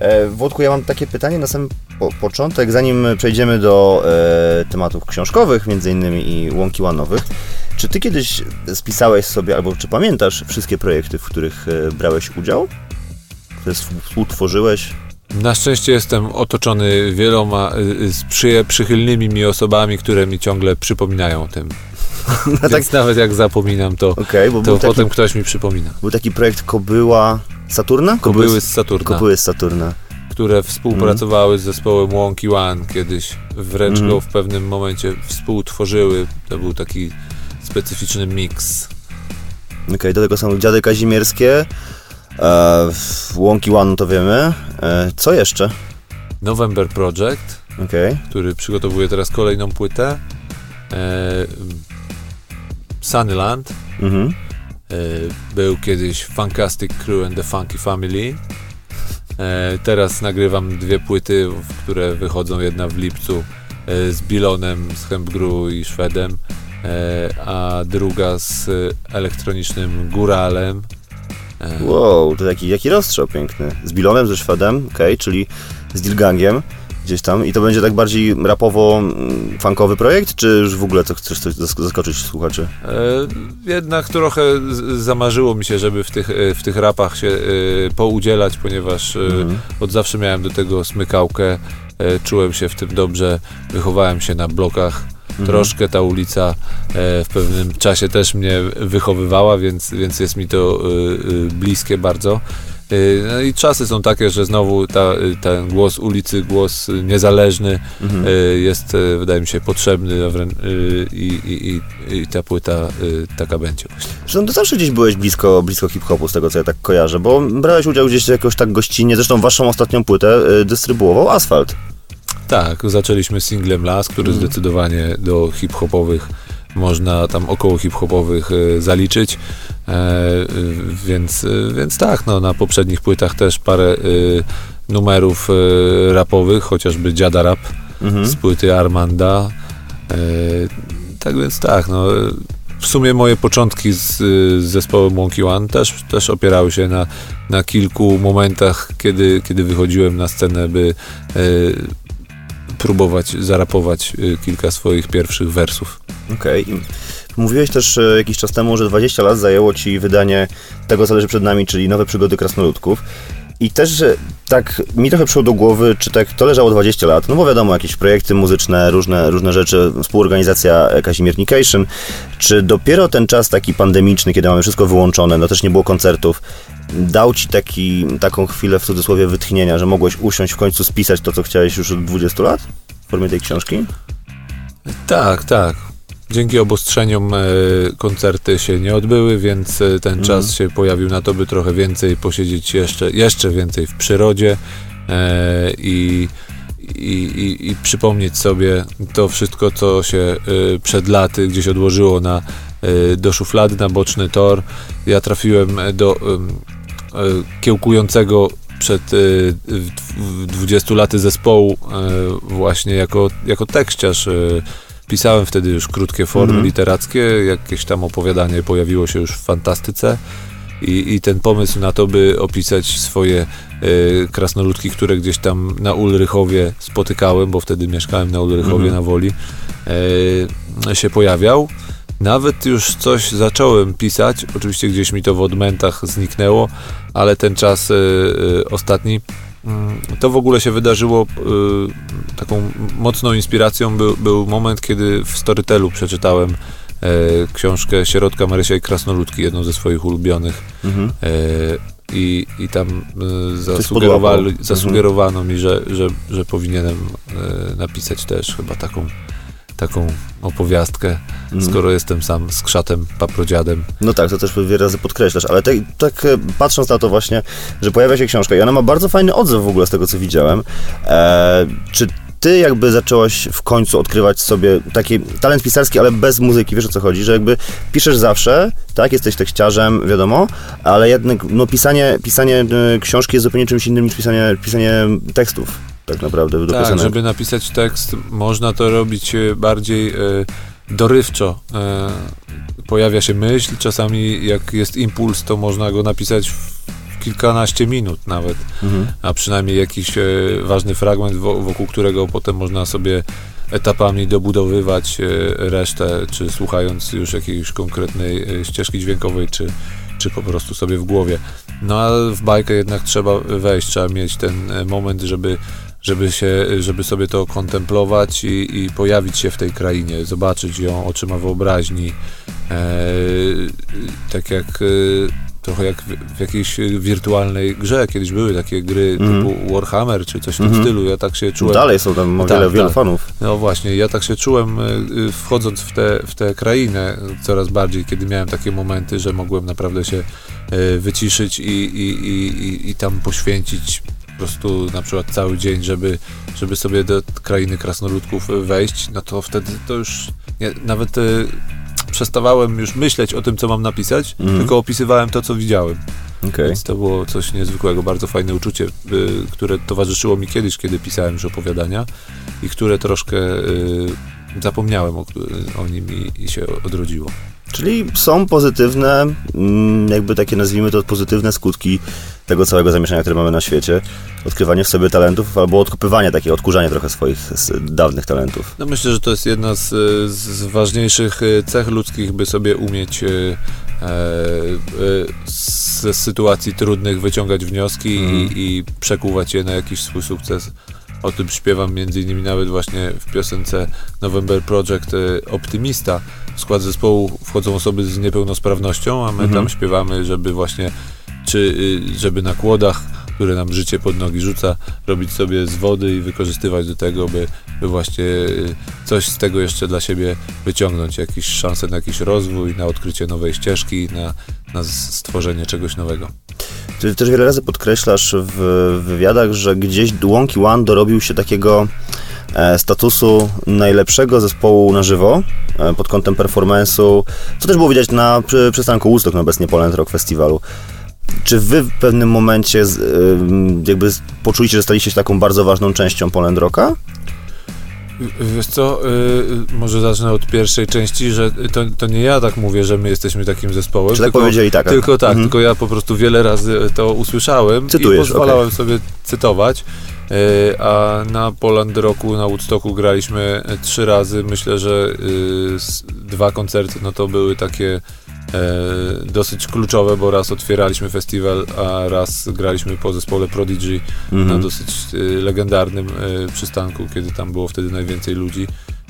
E, Włodku, ja mam takie pytanie na sam po początek, zanim przejdziemy do e, tematów książkowych, między innymi i łąki łanowych. Czy ty kiedyś spisałeś sobie, albo czy pamiętasz wszystkie projekty, w których e, brałeś udział? Które współtworzyłeś? Na szczęście jestem otoczony wieloma y, przychylnymi mi osobami, które mi ciągle przypominają o tym. Więc tak- nawet jak zapominam, to, bo to był taki, potem ktoś mi przypomina. był taki projekt Kobyła Saturna? Kobyły z Saturna, Kobyły z Saturna. które współpracowały z zespołem Wonky One kiedyś. Wręcz Mhm. go w pewnym momencie współtworzyły. To był taki specyficzny miks. Okej, do tego są Dziady Kazimierskie, e, Łąki One to wiemy. E, co jeszcze? November Project, Okej. który przygotowuje teraz kolejną płytę. E, Sunnyland. Mhm. E, Był kiedyś Fantastic Crew and the Funky Family. E, Teraz nagrywam dwie płyty, które wychodzą. Jedna w lipcu e, z Bilonem, z Hempgru i Szwedem, a druga z elektronicznym Góralem. E, Wow, to jaki, jaki rozstrzał piękny. Z Bilonem, ze Szwedem, okej, czyli z Dilgangiem gdzieś tam. I to będzie tak bardziej rapowo-funkowy projekt, czy już w ogóle chcesz coś zask- zaskoczyć słuchaczy? E, jednak trochę zamarzyło mi się, żeby w tych, e, w tych rapach się e, poudzielać, ponieważ e, Mhm. od zawsze miałem do tego smykałkę, e, czułem się w tym dobrze, wychowałem się na blokach. Mhm. Troszkę ta ulica e, w pewnym czasie też mnie wychowywała, więc, więc jest mi to bliskie bardzo. E, No i czasy są takie, że znowu ta, e, ten głos ulicy, głos niezależny Mhm. e, jest, wydaje mi się, potrzebny i, i, i, ta płyta taka będzie. Zresztą ty zawsze gdzieś byłeś blisko, blisko hip-hopu, z tego co ja tak kojarzę, bo brałeś udział gdzieś jakoś tak gościnnie, zresztą waszą ostatnią płytę y, dystrybuował Asfalt. Tak, zaczęliśmy singlem Las, który Mhm. zdecydowanie do hip-hopowych można tam około hip-hopowych zaliczyć, więc, e, więc tak, no, na poprzednich płytach też parę e, numerów e, rapowych, chociażby Dziada Rap Mhm. z płyty Armanda. E, tak więc tak, no, e, w sumie moje początki z, z zespołem Monkey One też, też opierały się na, na kilku momentach, kiedy, kiedy wychodziłem na scenę, by e, próbować zarapować e, kilka swoich pierwszych wersów. Okej. I Mówiłeś też e, jakiś czas temu, że 20 lat zajęło ci wydanie tego, co leży przed nami, czyli Nowe Przygody Krasnoludków. I też tak mi trochę przyszło do głowy, czy tak to leżało 20 lat, no bo wiadomo, jakieś projekty muzyczne, różne, różne rzeczy, współorganizacja e, Kazimiernication, czy dopiero ten czas taki pandemiczny, kiedy mamy wszystko wyłączone, no też nie było koncertów, dał ci taki, taką chwilę w cudzysłowie wytchnienia, że mogłeś usiąść w końcu spisać to, co chciałeś już od 20 lat w formie tej książki? Tak, tak. Dzięki obostrzeniom e, koncerty się nie odbyły, więc e, ten czas się pojawił na to, by trochę więcej posiedzieć jeszcze, jeszcze więcej w przyrodzie e, i, i, i, i przypomnieć sobie to wszystko, co się przed laty gdzieś odłożyło na, do szuflady, na boczny tor. Ja trafiłem do kiełkującego przed e, w- w 20 laty zespołu właśnie jako, jako tekściarz. Pisałem wtedy już krótkie formy Mhm. literackie, jakieś tam opowiadanie pojawiło się już w fantastyce i, i ten pomysł na to, by opisać swoje e, krasnoludki, które gdzieś tam na Ulrychowie spotykałem, bo wtedy mieszkałem na Ulrychowie Mhm. na Woli, e, się pojawiał. Nawet już coś zacząłem pisać, oczywiście gdzieś mi to w odmętach zniknęło, ale ten czas e, ostatni to w ogóle się wydarzyło e, taką mocną inspiracją był, był moment, kiedy w Storytelu przeczytałem e, książkę Sierotka Marysia i Krasnoludki, jedną ze swoich ulubionych Mhm. e, i, i tam zasugerowali, podłapał. zasugerowano mi, że, że, że powinienem e, napisać też chyba taką taką opowiastkę, skoro jestem sam z krzatem, paprodziadem. No tak, to też wiele razy podkreślasz, ale te, tak e, patrząc na to właśnie, że pojawia się książka i ona ma bardzo fajny odzew w ogóle z tego, co widziałem. E, czy ty jakby zaczęłaś w końcu odkrywać sobie taki talent pisarski, ale bez muzyki, wiesz o co chodzi, że jakby piszesz zawsze, tak, jesteś tekściarzem, wiadomo, ale jednak no, pisanie, pisanie e, książki jest zupełnie czymś innym niż pisanie, pisanie tekstów, tak naprawdę, do Tak, piosenek. żeby napisać tekst, można to robić e, bardziej e, dorywczo. E, pojawia się myśl, czasami jak jest impuls, to można go napisać w kilkanaście minut nawet, Mhm. a przynajmniej jakiś ważny fragment, wo, wokół którego potem można sobie etapami dobudowywać resztę, czy słuchając już jakiejś konkretnej ścieżki dźwiękowej, czy, czy po prostu sobie w głowie. No a w bajkę jednak trzeba wejść, trzeba mieć ten moment, żeby, żeby, się, żeby sobie to kontemplować i, i pojawić się w tej krainie, zobaczyć ją oczyma wyobraźni. E, tak jak e, trochę jak w, w jakiejś wirtualnej grze. Kiedyś były takie gry Mhm. typu Warhammer czy coś w tym Mhm. stylu. Ja tak się czułem. Dalej są tam o Tak, wiele, wiele tak. fanów. No właśnie, ja tak się czułem y, wchodząc w tę w tę krainę coraz bardziej, kiedy miałem takie momenty, że mogłem naprawdę się wyciszyć i, i, i, i, i tam poświęcić po prostu na przykład cały dzień, żeby, żeby sobie do krainy krasnoludków wejść, no to wtedy to już nie, nawet y, przestawałem już myśleć o tym, co mam napisać, Mhm. tylko opisywałem to, co widziałem. Okej. Więc to było coś niezwykłego, bardzo fajne uczucie, y, które towarzyszyło mi kiedyś, kiedy pisałem już opowiadania i które troszkę y, zapomniałem o, o nim i, i się odrodziło. Czyli są pozytywne, mm, jakby takie nazwijmy to pozytywne skutki tego całego zamieszania, które mamy na świecie. Odkrywanie w sobie talentów albo odkopywanie takie, odkurzanie trochę swoich dawnych talentów. No myślę, że to jest jedna z, z ważniejszych y, cech ludzkich, by sobie umieć e, y, z sytuacji trudnych wyciągać wnioski i, i przekuwać je na jakiś swój sukces. O tym śpiewam między innymi nawet właśnie w piosence November Project Optymista. W skład zespołu wchodzą osoby z niepełnosprawnością, a my Mhm. tam śpiewamy, żeby właśnie czy y, żeby na kłodach, które nam życie pod nogi rzuca, robić sobie z wody i wykorzystywać do tego, by, by właśnie y, coś z tego jeszcze dla siebie wyciągnąć, jakieś szanse na jakiś rozwój, na odkrycie nowej ścieżki, na, na stworzenie czegoś nowego. Ty też wiele razy podkreślasz w wywiadach, że gdzieś Łąki One dorobił się takiego e, statusu najlepszego zespołu na żywo e, pod kątem performance'u, co też było widać na przy, przystanku Woodstock na obecnie Poland Rock Festiwalu. Czy wy w pewnym momencie jakby poczuliście, że staliście się taką bardzo ważną częścią Poland Rocka? Wiesz co, y, może zacznę od pierwszej części, że to, to nie ja tak mówię, że my jesteśmy takim zespołem. Czy tak powiedzieli tak? Tylko tak, Mhm. tylko ja po prostu wiele razy to usłyszałem Cytujesz, i pozwalałem sobie cytować. E, A na Poland Roku, na Woodstocku graliśmy trzy razy. Myślę, że y, s- dwa koncerty no to były takie dosyć kluczowe, bo raz otwieraliśmy festiwal, a raz graliśmy po zespole Prodigy na Mhm. dosyć y, legendarnym y, przystanku, kiedy tam było wtedy najwięcej ludzi.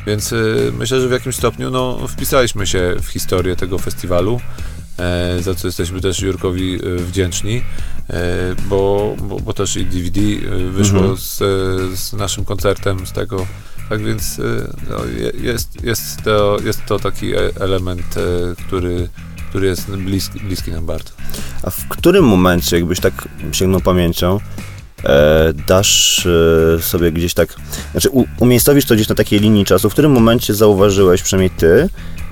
Więc myślę, że w jakimś stopniu no, wpisaliśmy się w historię tego festiwalu, e, za co jesteśmy też Jurkowi wdzięczni, e, bo, bo, bo też i DVD wyszło Mhm. z, z naszym koncertem z tego. Tak więc no, je- jest, jest, to, jest to taki e- element, e, który, który jest bliski, bliski nam bardzo. A w którym momencie, jakbyś tak sięgnął pamięcią, e, dasz e, sobie gdzieś tak, znaczy u, umiejscowisz to gdzieś na takiej linii czasu, w którym momencie zauważyłeś, przynajmniej ty,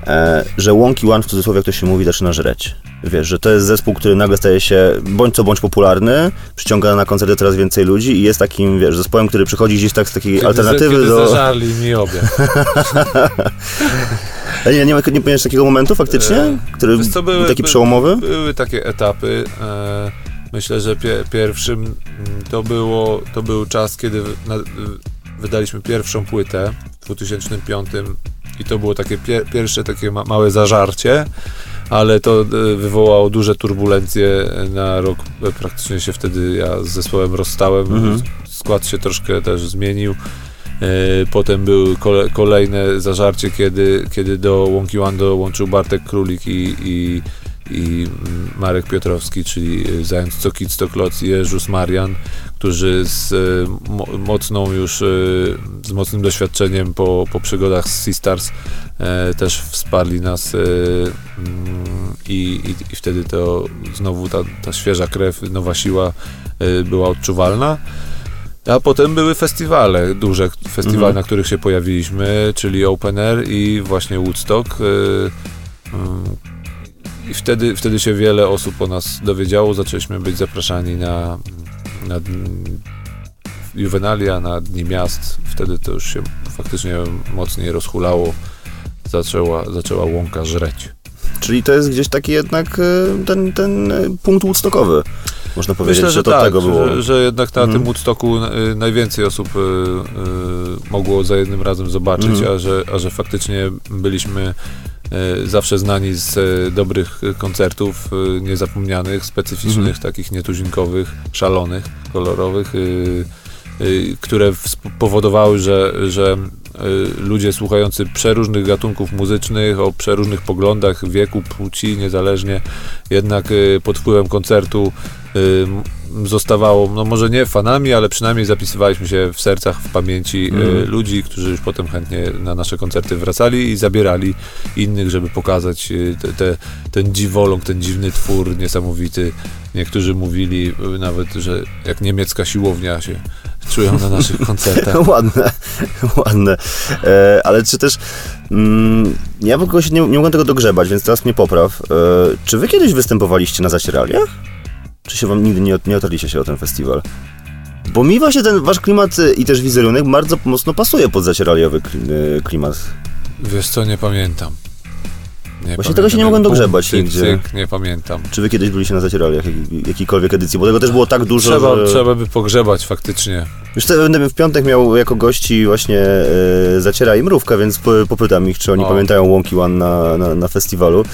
e, że Łąki One w cudzysłowie, jak to się mówi, zaczyna żreć. Wiesz, że to jest zespół, który nagle staje się bądź co bądź popularny, przyciąga na koncerty coraz więcej ludzi i jest takim, wiesz, zespołem, który przychodzi gdzieś tak z takiej Kiedy, alternatywy kiedy do... zażarli mi obie. A nie, nie, nie pamiętasz takiego momentu faktycznie, E, który co, był były- taki by- przełomowy? Były takie etapy. E, myślę, że pie, pierwszym mm, to, było, to był czas, kiedy na, wydaliśmy pierwszą płytę w 2005 i to było takie pie, pierwsze takie ma, małe zażarcie, ale to e, wywołało duże turbulencje na rok. E, Praktycznie się wtedy ja z zespołem rozstałem. Mhm. Skład się troszkę też zmienił. E, Potem były kole, kolejne zażarcie, kiedy, kiedy do Łąki One dołączył Bartek Królik i, i, i Marek Piotrowski, czyli y, Zając Cokit Stokloc i Jezus Marian, którzy z mo, mocną już, z mocnym doświadczeniem po, po przygodach z Seastars e, też wsparli nas e, mm, i, i, i wtedy to znowu ta, ta świeża krew, nowa siła e, była odczuwalna. A potem były festiwale, duże festiwale, Mhm. na których się pojawiliśmy, czyli Open Air i właśnie Woodstock. y, y, I wtedy, wtedy się wiele osób o nas dowiedziało, zaczęliśmy być zapraszani na, na Juvenalia, na Dni Miast. Wtedy to już się faktycznie mocniej rozhulało. Zaczęła, zaczęła łąka żreć. Czyli to jest gdzieś taki jednak e, ten, ten punkt woodstockowy. Można powiedzieć, Myślę, że, to tak, tego było. Że, że jednak na Mhm. tym Woodstocku y, najwięcej osób y, y, mogło za jednym razem zobaczyć, Mhm. a, że, a że faktycznie byliśmy y, zawsze znani z y, dobrych koncertów, niezapomnianych, specyficznych, Mhm. takich nietuzinkowych, szalonych, kolorowych, które spowodowały, że, że ludzie słuchający przeróżnych gatunków muzycznych, o przeróżnych poglądach, wieku, płci, niezależnie, jednak pod wpływem koncertu zostawało, no może nie fanami, ale przynajmniej zapisywaliśmy się w sercach, w pamięci y, Mhm. ludzi, którzy już potem chętnie na nasze koncerty wracali i zabierali innych, żeby pokazać y, te, te, ten dziwoląg, ten dziwny twór niesamowity. Niektórzy mówili y, nawet, że jak niemiecka siłownia się czują na naszych koncertach. ładne, ładne. E, ale czy też. Mm, ja w ogóle się nie, nie mogłem tego dogrzebać, więc teraz mnie popraw. E, czy wy kiedyś występowaliście na zacieraliach? Czy się wam nigdy nie, nie otarliście się o ten festiwal? Bo mi właśnie ten wasz klimat e, i też wizerunek bardzo mocno pasuje pod zacieraliowy e, klimat. Wiesz co, nie pamiętam. Nie Właśnie tego się nie mogłem dogrzebać cyk, nigdzie. Nie pamiętam. Czy wy kiedyś byliście na zacieraliach jak, jakiejkolwiek edycji? Bo tego też było tak dużo, Trzeba, że... trzeba by pogrzebać faktycznie. Już będę w piątek miał jako gości właśnie e, Zaciera i Mrówka, więc po, popytam ich, czy oni O. pamiętają Łąki One na, na, na festiwalu,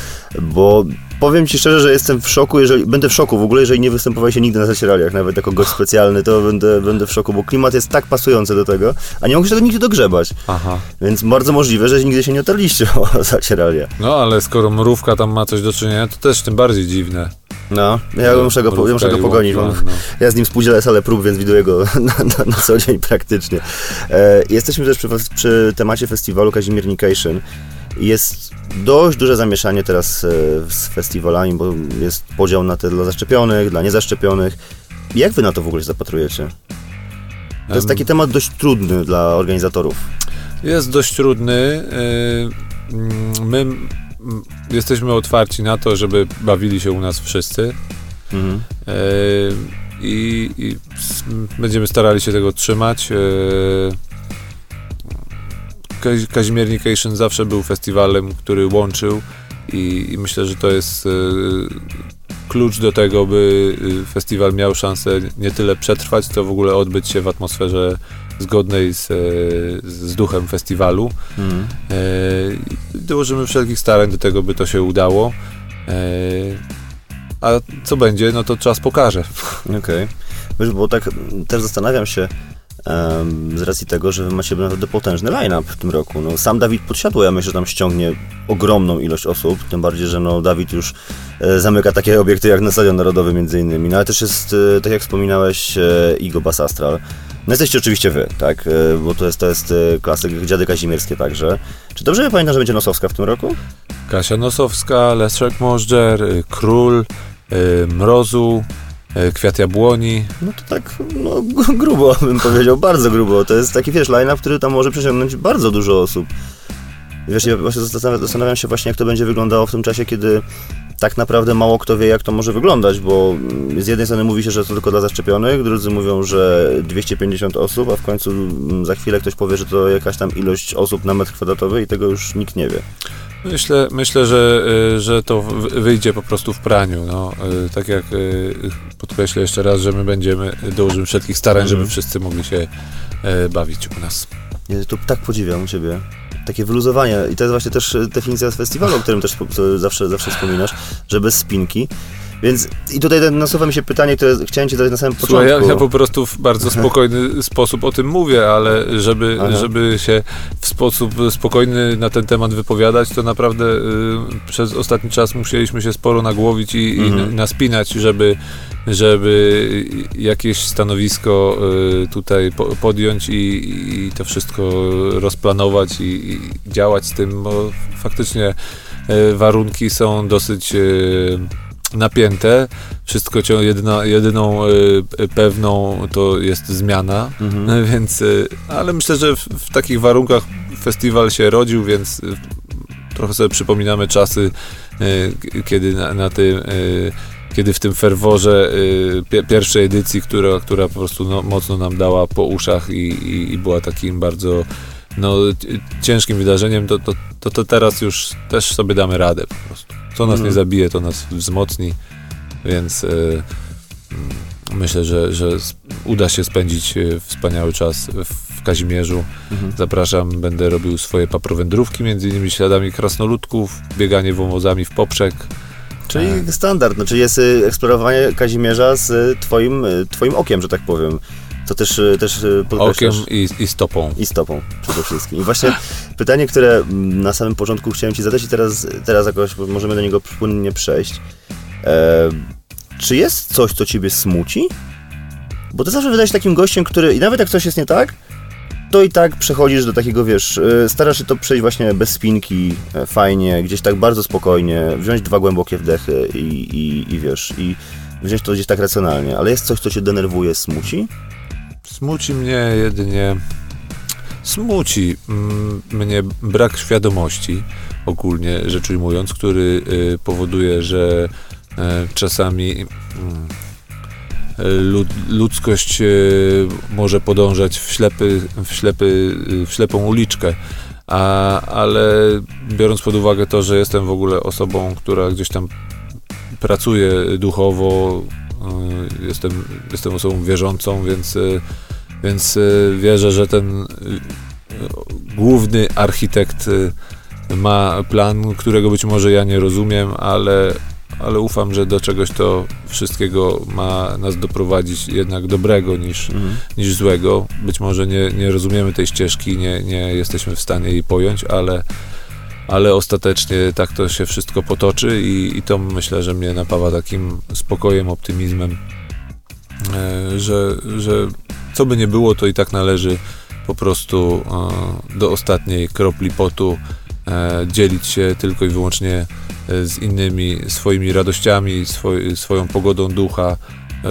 bo powiem ci szczerze, że jestem w szoku, jeżeli, będę w szoku w ogóle, jeżeli nie występowaliście nigdy na Zacieraliach, nawet jako gość specjalny, to będę, będę w szoku, bo klimat jest tak pasujący do tego, a nie mogę się tego nigdy dogrzebać, Aha. więc bardzo możliwe, że nigdy się nie otarliście o Zacieralia. No ale skoro mrówka tam ma coś do czynienia, to też tym bardziej dziwne. No, ja muszę go, ja muszę go pogonić, łąki, mam, no. Ja z nim współdzielę salę prób, więc widuję go na, na, na co dzień praktycznie. E, jesteśmy też przy, przy temacie festiwalu Kazimiernication. Jest dość duże zamieszanie teraz e, z festiwalami, bo jest podział na te dla zaszczepionych, dla niezaszczepionych. Jak wy na to w ogóle się zapatrujecie? To jest taki temat dość trudny dla organizatorów. Jest dość trudny. yy, mm, My jesteśmy otwarci na to, żeby bawili się u nas wszyscy. Mhm. Yy, I, i będziemy starali się tego trzymać. Yy, Kazi- Kazimiernication zawsze był festiwalem, który łączył i, i myślę, że to jest yy, klucz do tego, by yy, festiwal miał szansę nie tyle przetrwać, to w ogóle odbyć się w atmosferze zgodnej z, yy, z duchem festiwalu. Mhm. E, Dołożymy wszelkich starań do tego, by to się udało. E, A co będzie, no to czas pokaże. Okej. Wiesz, bo tak mm, też zastanawiam się z racji tego, że wy macie naprawdę potężny line-up w tym roku. No, sam Dawid Podsiadło, ja myślę, że tam ściągnie ogromną ilość osób, tym bardziej, że no, Dawid już e, zamyka takie obiekty jak na Stadion Narodowy między innymi, no ale też jest, e, tak jak wspominałeś, e, Igo Bas Astral. No jesteście oczywiście wy, tak, e, bo to jest, to jest e, klasyk Dziady Kazimierskie także. Czy dobrze pamiętam, że będzie Nosowska w tym roku? Kasia Nosowska, Leszek Możdżer, y, Król, y, Mrozu, y, Kwiat Jabłoni. No to tak, no gr- grubo bym powiedział, bardzo grubo. To jest taki, wiesz, line-up, który tam może przyciągnąć bardzo dużo osób. Wiesz, ja właśnie zastanawiam się właśnie, jak to będzie wyglądało w tym czasie, kiedy tak naprawdę mało kto wie, jak to może wyglądać, bo z jednej strony mówi się, że to tylko dla zaszczepionych, drudzy mówią, że 250 osób, a w końcu mm, za chwilę ktoś powie, że to jakaś tam ilość osób na metr kwadratowy i tego już nikt nie wie. Myślę, myślę że, y, że to wyjdzie po prostu w praniu. No, Y, tak jak y, podkreślę jeszcze raz, że my będziemy, dołożymy wszelkich starań, żeby Mhm. wszyscy mogli się bawić u nas. Ja to tak podziwiam u Ciebie. Takie wyluzowanie. I to jest właśnie też e, definicja z festiwalu, o którym też zawsze, zawsze wspominasz, że bez spinki. Więc i tutaj nasuwa mi się pytanie, które chciałem ci zadać na samym Słuchaj, początku. ja, ja po prostu w bardzo spokojny sposób o tym mówię, ale żeby, Aha. żeby się w sposób spokojny na ten temat wypowiadać, to naprawdę y, przez ostatni czas musieliśmy się sporo nagłowić i, Mhm. i naspinać, żeby, żeby jakieś stanowisko y, tutaj po, podjąć i, i to wszystko rozplanować i, i działać z tym, bo faktycznie y, warunki są dosyć y, napięte. Wszystko cię, jedyna, jedyną y, pewną to jest zmiana, Mhm. więc, y, ale myślę, że w, w takich warunkach festiwal się rodził, więc y, trochę sobie przypominamy czasy, y, kiedy na, na tym, y, kiedy w tym ferworze y, pie, pierwszej edycji, która, która po prostu no, mocno nam dała po uszach i, i, i była takim bardzo no, ciężkim wydarzeniem, to, to, to, to teraz już też sobie damy radę po prostu. Co nas nie zabije, to nas wzmocni, więc y, mm, myślę, że, że uda się spędzić y, wspaniały czas w, Kazimierzu. Mhm. Zapraszam, będę robił swoje paprowędrówki, między innymi śladami krasnoludków, bieganie wąwozami w poprzek. Czyli Tak. standard, znaczy jest y, eksplorowanie Kazimierza z twoim, twoim okiem, że tak powiem. To też, y, też y, Okiem i, i stopą. I stopą przede wszystkim. I właśnie pytanie, które mm, na samym początku chciałem ci zadać i teraz, teraz jakoś możemy do niego płynnie przejść. E, czy jest coś, co ciebie smuci? Bo ty zawsze wydajesz takim gościem, który i nawet jak coś jest nie tak, to i tak przechodzisz do takiego, wiesz, e, starasz się to przejść właśnie bez spinki, e, fajnie, gdzieś tak bardzo spokojnie, wziąć dwa głębokie wdechy i, i, i wiesz, i wziąć to gdzieś tak racjonalnie. Ale jest coś, co cię denerwuje, smuci? Smuci mnie jedynie. Smuci mm, mnie brak świadomości, ogólnie rzecz ujmując, który y, powoduje, że y, czasami mm, lud, ludzkość y, może podążać w, ślepy, w, ślepy, y, w ślepą uliczkę. A, ale biorąc pod uwagę to, że jestem w ogóle osobą, która gdzieś tam pracuje duchowo, jestem, jestem osobą wierzącą, więc, y, więc y, wierzę, że ten y, główny architekt ma plan, którego być może ja nie rozumiem, ale, ale ufam, że do czegoś to wszystkiego ma nas doprowadzić jednak dobrego niż, niż złego. Być może nie, nie rozumiemy tej ścieżki, nie, nie jesteśmy w stanie jej pojąć, ale, ale ostatecznie tak to się wszystko potoczy i, i to myślę, że mnie napawa takim spokojem, optymizmem, e, że, że co by nie było, to i tak należy po prostu e, do ostatniej kropli potu e, dzielić się tylko i wyłącznie z innymi swoimi radościami, swoj, swoją pogodą ducha,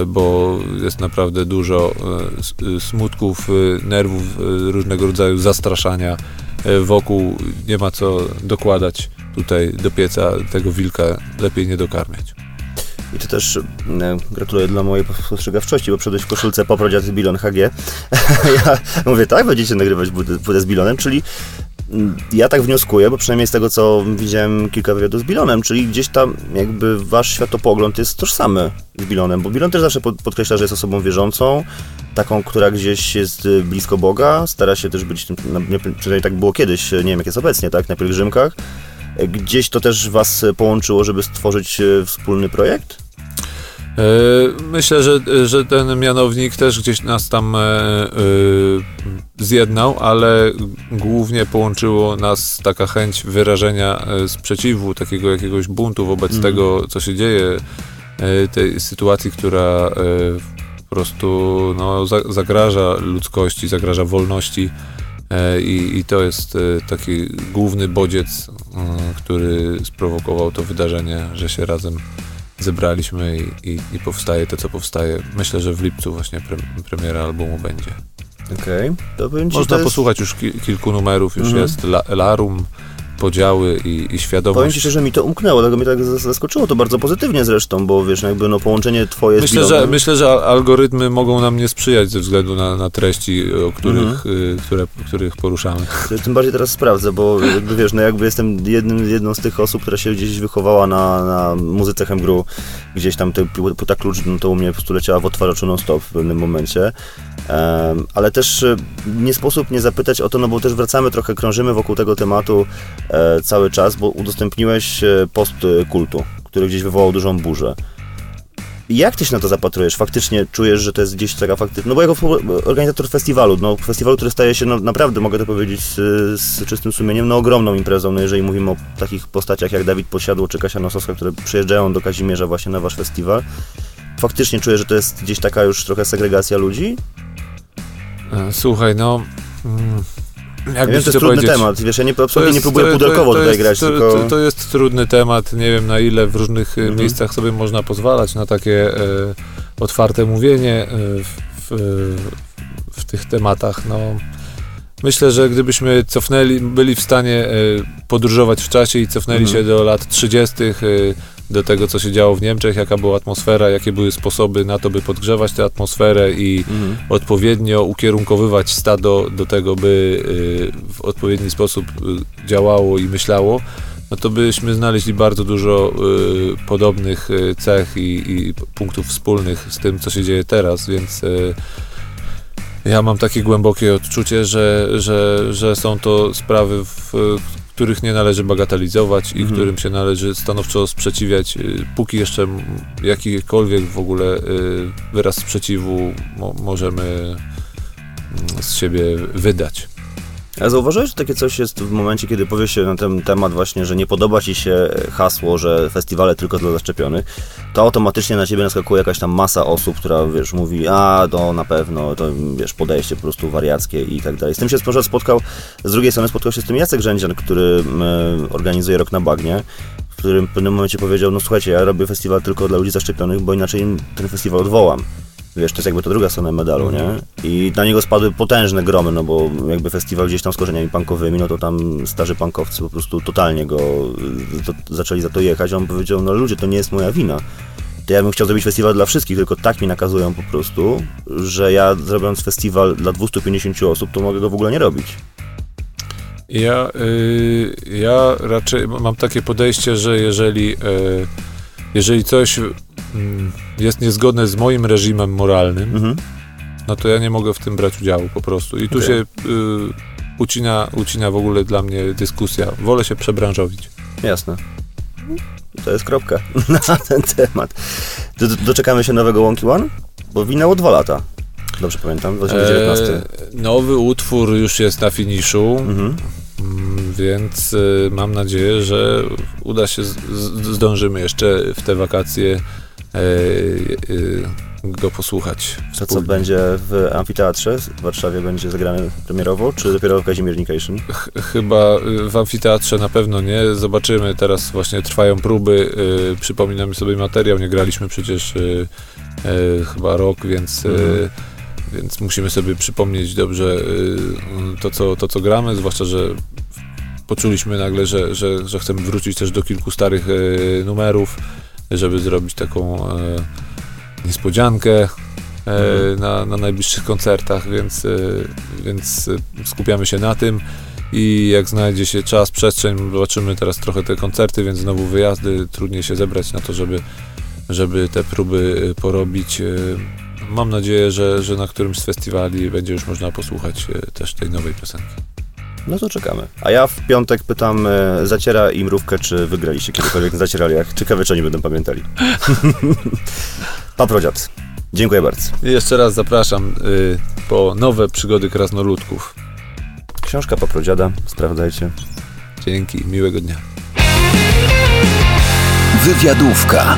bo jest naprawdę dużo e, e, smutków, e, nerwów, różnego rodzaju zastraszania wokół. Nie ma co dokładać tutaj do pieca tego wilka, lepiej nie dokarmiać. I to też gratuluję dla mojej postrzegawczości, bo przyszedłeś w koszulce poprodziat z Bilon HG. ja mówię, tak, będziecie nagrywać budę z Bilonem, czyli ja tak wnioskuję, bo przynajmniej z tego, co widziałem kilka wywiadów z Bilonem, czyli gdzieś tam jakby wasz światopogląd jest tożsamy z Bilonem, bo Bilon też zawsze pod- podkreśla, że jest osobą wierzącą, taką, która gdzieś jest y, blisko Boga, stara się też być, nie- przynajmniej tak było kiedyś, nie wiem jak jest obecnie, tak, na pielgrzymkach. E, Gdzieś to też was połączyło, żeby stworzyć wspólny projekt? E, Myślę, że, że ten mianownik też gdzieś nas tam e, e, zjednał, ale głównie połączyło nas taka chęć wyrażenia sprzeciwu, takiego jakiegoś buntu wobec Mhm. tego, co się dzieje, tej sytuacji, która po prostu no, za, zagraża ludzkości, zagraża wolności. I, I to jest taki główny bodziec, który sprowokował to wydarzenie, że się razem zebraliśmy i, i, i powstaje to, co powstaje. Myślę, że w lipcu właśnie pre, premiera albumu będzie. Okej, ci, Można to jest... posłuchać już ki, kilku numerów, już Mhm. jest la, Larum, podziały i, i Powiem świadomość. ci szczerze, mi to umknęło, dlatego mnie tak zas- zaskoczyło to bardzo pozytywnie zresztą, bo wiesz, jakby no połączenie twoje z Myślę że, Bilonem- myślę, że algorytmy mogą nam nie sprzyjać ze względu na, na treści, o których, y, które, których poruszamy. Tym bardziej teraz sprawdzę, bo jakby wiesz, no jakby jestem jednym, jedną z tych osób, która się gdzieś wychowała na, na muzyce Hemgru, gdzieś tam te płyta klucz, no to u mnie po prostu leciała w otwarzaczu non-stop w pewnym momencie. Ale też e, nie sposób nie zapytać o to, no bo też wracamy trochę, krążymy wokół tego tematu e, cały czas, bo udostępniłeś e, post e, kultu, który gdzieś wywołał dużą burzę. Jak ty się na to zapatrujesz? Faktycznie czujesz, że to jest gdzieś taka faktyczna... No bo jako organizator festiwalu, no festiwalu, który staje się, no naprawdę, mogę to powiedzieć z, z czystym sumieniem, no ogromną imprezą, no jeżeli mówimy o takich postaciach jak Dawid Posiadło czy Kasia Nosowska, które przyjeżdżają do Kazimierza właśnie na wasz festiwal, faktycznie czuję, że to jest gdzieś taka już trochę segregacja ludzi? E, Słuchaj, no... Mm, Ja wiem, to jest trudny powiedzieć? temat, wiesz, ja nie, absolutnie nie jest- próbuję to- to- pudelkowo to tutaj jest, grać, to, tylko... To, to jest trudny temat, nie wiem na ile w różnych Mhm. mhm. miejscach sobie można pozwalać na takie e, otwarte mówienie e, w, w, w tych tematach. No, myślę, że gdybyśmy cofnęli, byli w stanie e, podróżować w czasie i cofnęli Mhm. się do lat 30., e, do tego, co się działo w Niemczech, jaka była atmosfera, jakie były sposoby na to, by podgrzewać tę atmosferę i Mhm. odpowiednio ukierunkowywać stado do tego, by y, w odpowiedni sposób y, działało i myślało, no to byśmy znaleźli bardzo dużo y, podobnych y, cech i, i punktów wspólnych z tym, co się dzieje teraz, więc y, ja mam takie głębokie odczucie, że, że, że są to sprawy, w których nie należy bagatelizować i Mhm. którym się należy stanowczo sprzeciwiać, y, póki jeszcze jakikolwiek w ogóle y, wyraz sprzeciwu mo- możemy mm, z siebie wydać. A zauważyłeś, że takie coś jest w momencie, kiedy powie się na ten temat właśnie, że nie podoba ci się hasło, że festiwale tylko dla zaszczepionych, to automatycznie na ciebie naskakuje jakaś tam masa osób, która, wiesz, mówi, a, to na pewno, to, wiesz, podejście po prostu wariackie i tak dalej. Z tym się spotkał, z drugiej strony spotkał się z tym Jacek Rzędzian, który e, organizuje Rok na Bagnie, w którym w pewnym momencie powiedział, no słuchajcie, ja robię festiwal tylko dla ludzi zaszczepionych, bo inaczej ten festiwal odwołam. Wiesz, to jest jakby to druga strona medalu, nie? I na niego spadły potężne gromy, no bo jakby festiwal gdzieś tam z korzeniami punkowymi, no to tam starzy punkowcy po prostu totalnie go to, zaczęli za to jechać, on powiedział, no ludzie, to nie jest moja wina. To ja bym chciał zrobić festiwal dla wszystkich, tylko tak mi nakazują po prostu, że ja zrobiąc festiwal dla 250 osób, to mogę go w ogóle nie robić. Ja, y, ja raczej mam takie podejście, że jeżeli, y, jeżeli coś jest niezgodne z moim reżimem moralnym, Mhm. no to ja nie mogę w tym brać udziału po prostu. I tu Okej. się y, ucina, ucina w ogóle dla mnie dyskusja. Wolę się przebranżowić. Jasne. I to jest kropka na ten temat. Do, do, doczekamy się nowego Wonky One? Bo minęło dwa lata. Dobrze pamiętam, 2019. E, nowy utwór już jest na finiszu, Mhm. mm, więc y, mam nadzieję, że uda się, z, z, zdążymy jeszcze w te wakacje go posłuchać. To co będzie w amfiteatrze w Warszawie będzie zagrane premierowo, czy dopiero w Kazimiernikation? Ch- Chyba y, w amfiteatrze na pewno nie. Zobaczymy. Teraz właśnie trwają próby. Y, przypominamy sobie materiał. Nie graliśmy przecież y, y, chyba rok, więc, y, Mhm. więc musimy sobie przypomnieć dobrze y, to, co, to, co gramy. Zwłaszcza, że poczuliśmy nagle, że, że, że chcemy wrócić też do kilku starych numerów, żeby zrobić taką e, niespodziankę. e, Na, na najbliższych koncertach, więc, e, więc skupiamy się na tym i jak znajdzie się czas, przestrzeń, zobaczymy teraz trochę te koncerty, więc znowu wyjazdy, trudniej się zebrać na to, żeby, żeby te próby e, porobić. E, Mam nadzieję, że, że na którymś z festiwali będzie już można posłuchać e, też tej nowej piosenki. No to czekamy. A ja w piątek pytam e, Zaciera i Mrówkę, czy wygraliście kiedykolwiek na Zacieraliach. Ciekawe, czy oni będą pamiętali. Paprodziad. Dziękuję bardzo. Jeszcze raz zapraszam y, po nowe przygody krasnoludków. Książka Paprodziada, sprawdzajcie. Dzięki, miłego dnia. Wywiadówka.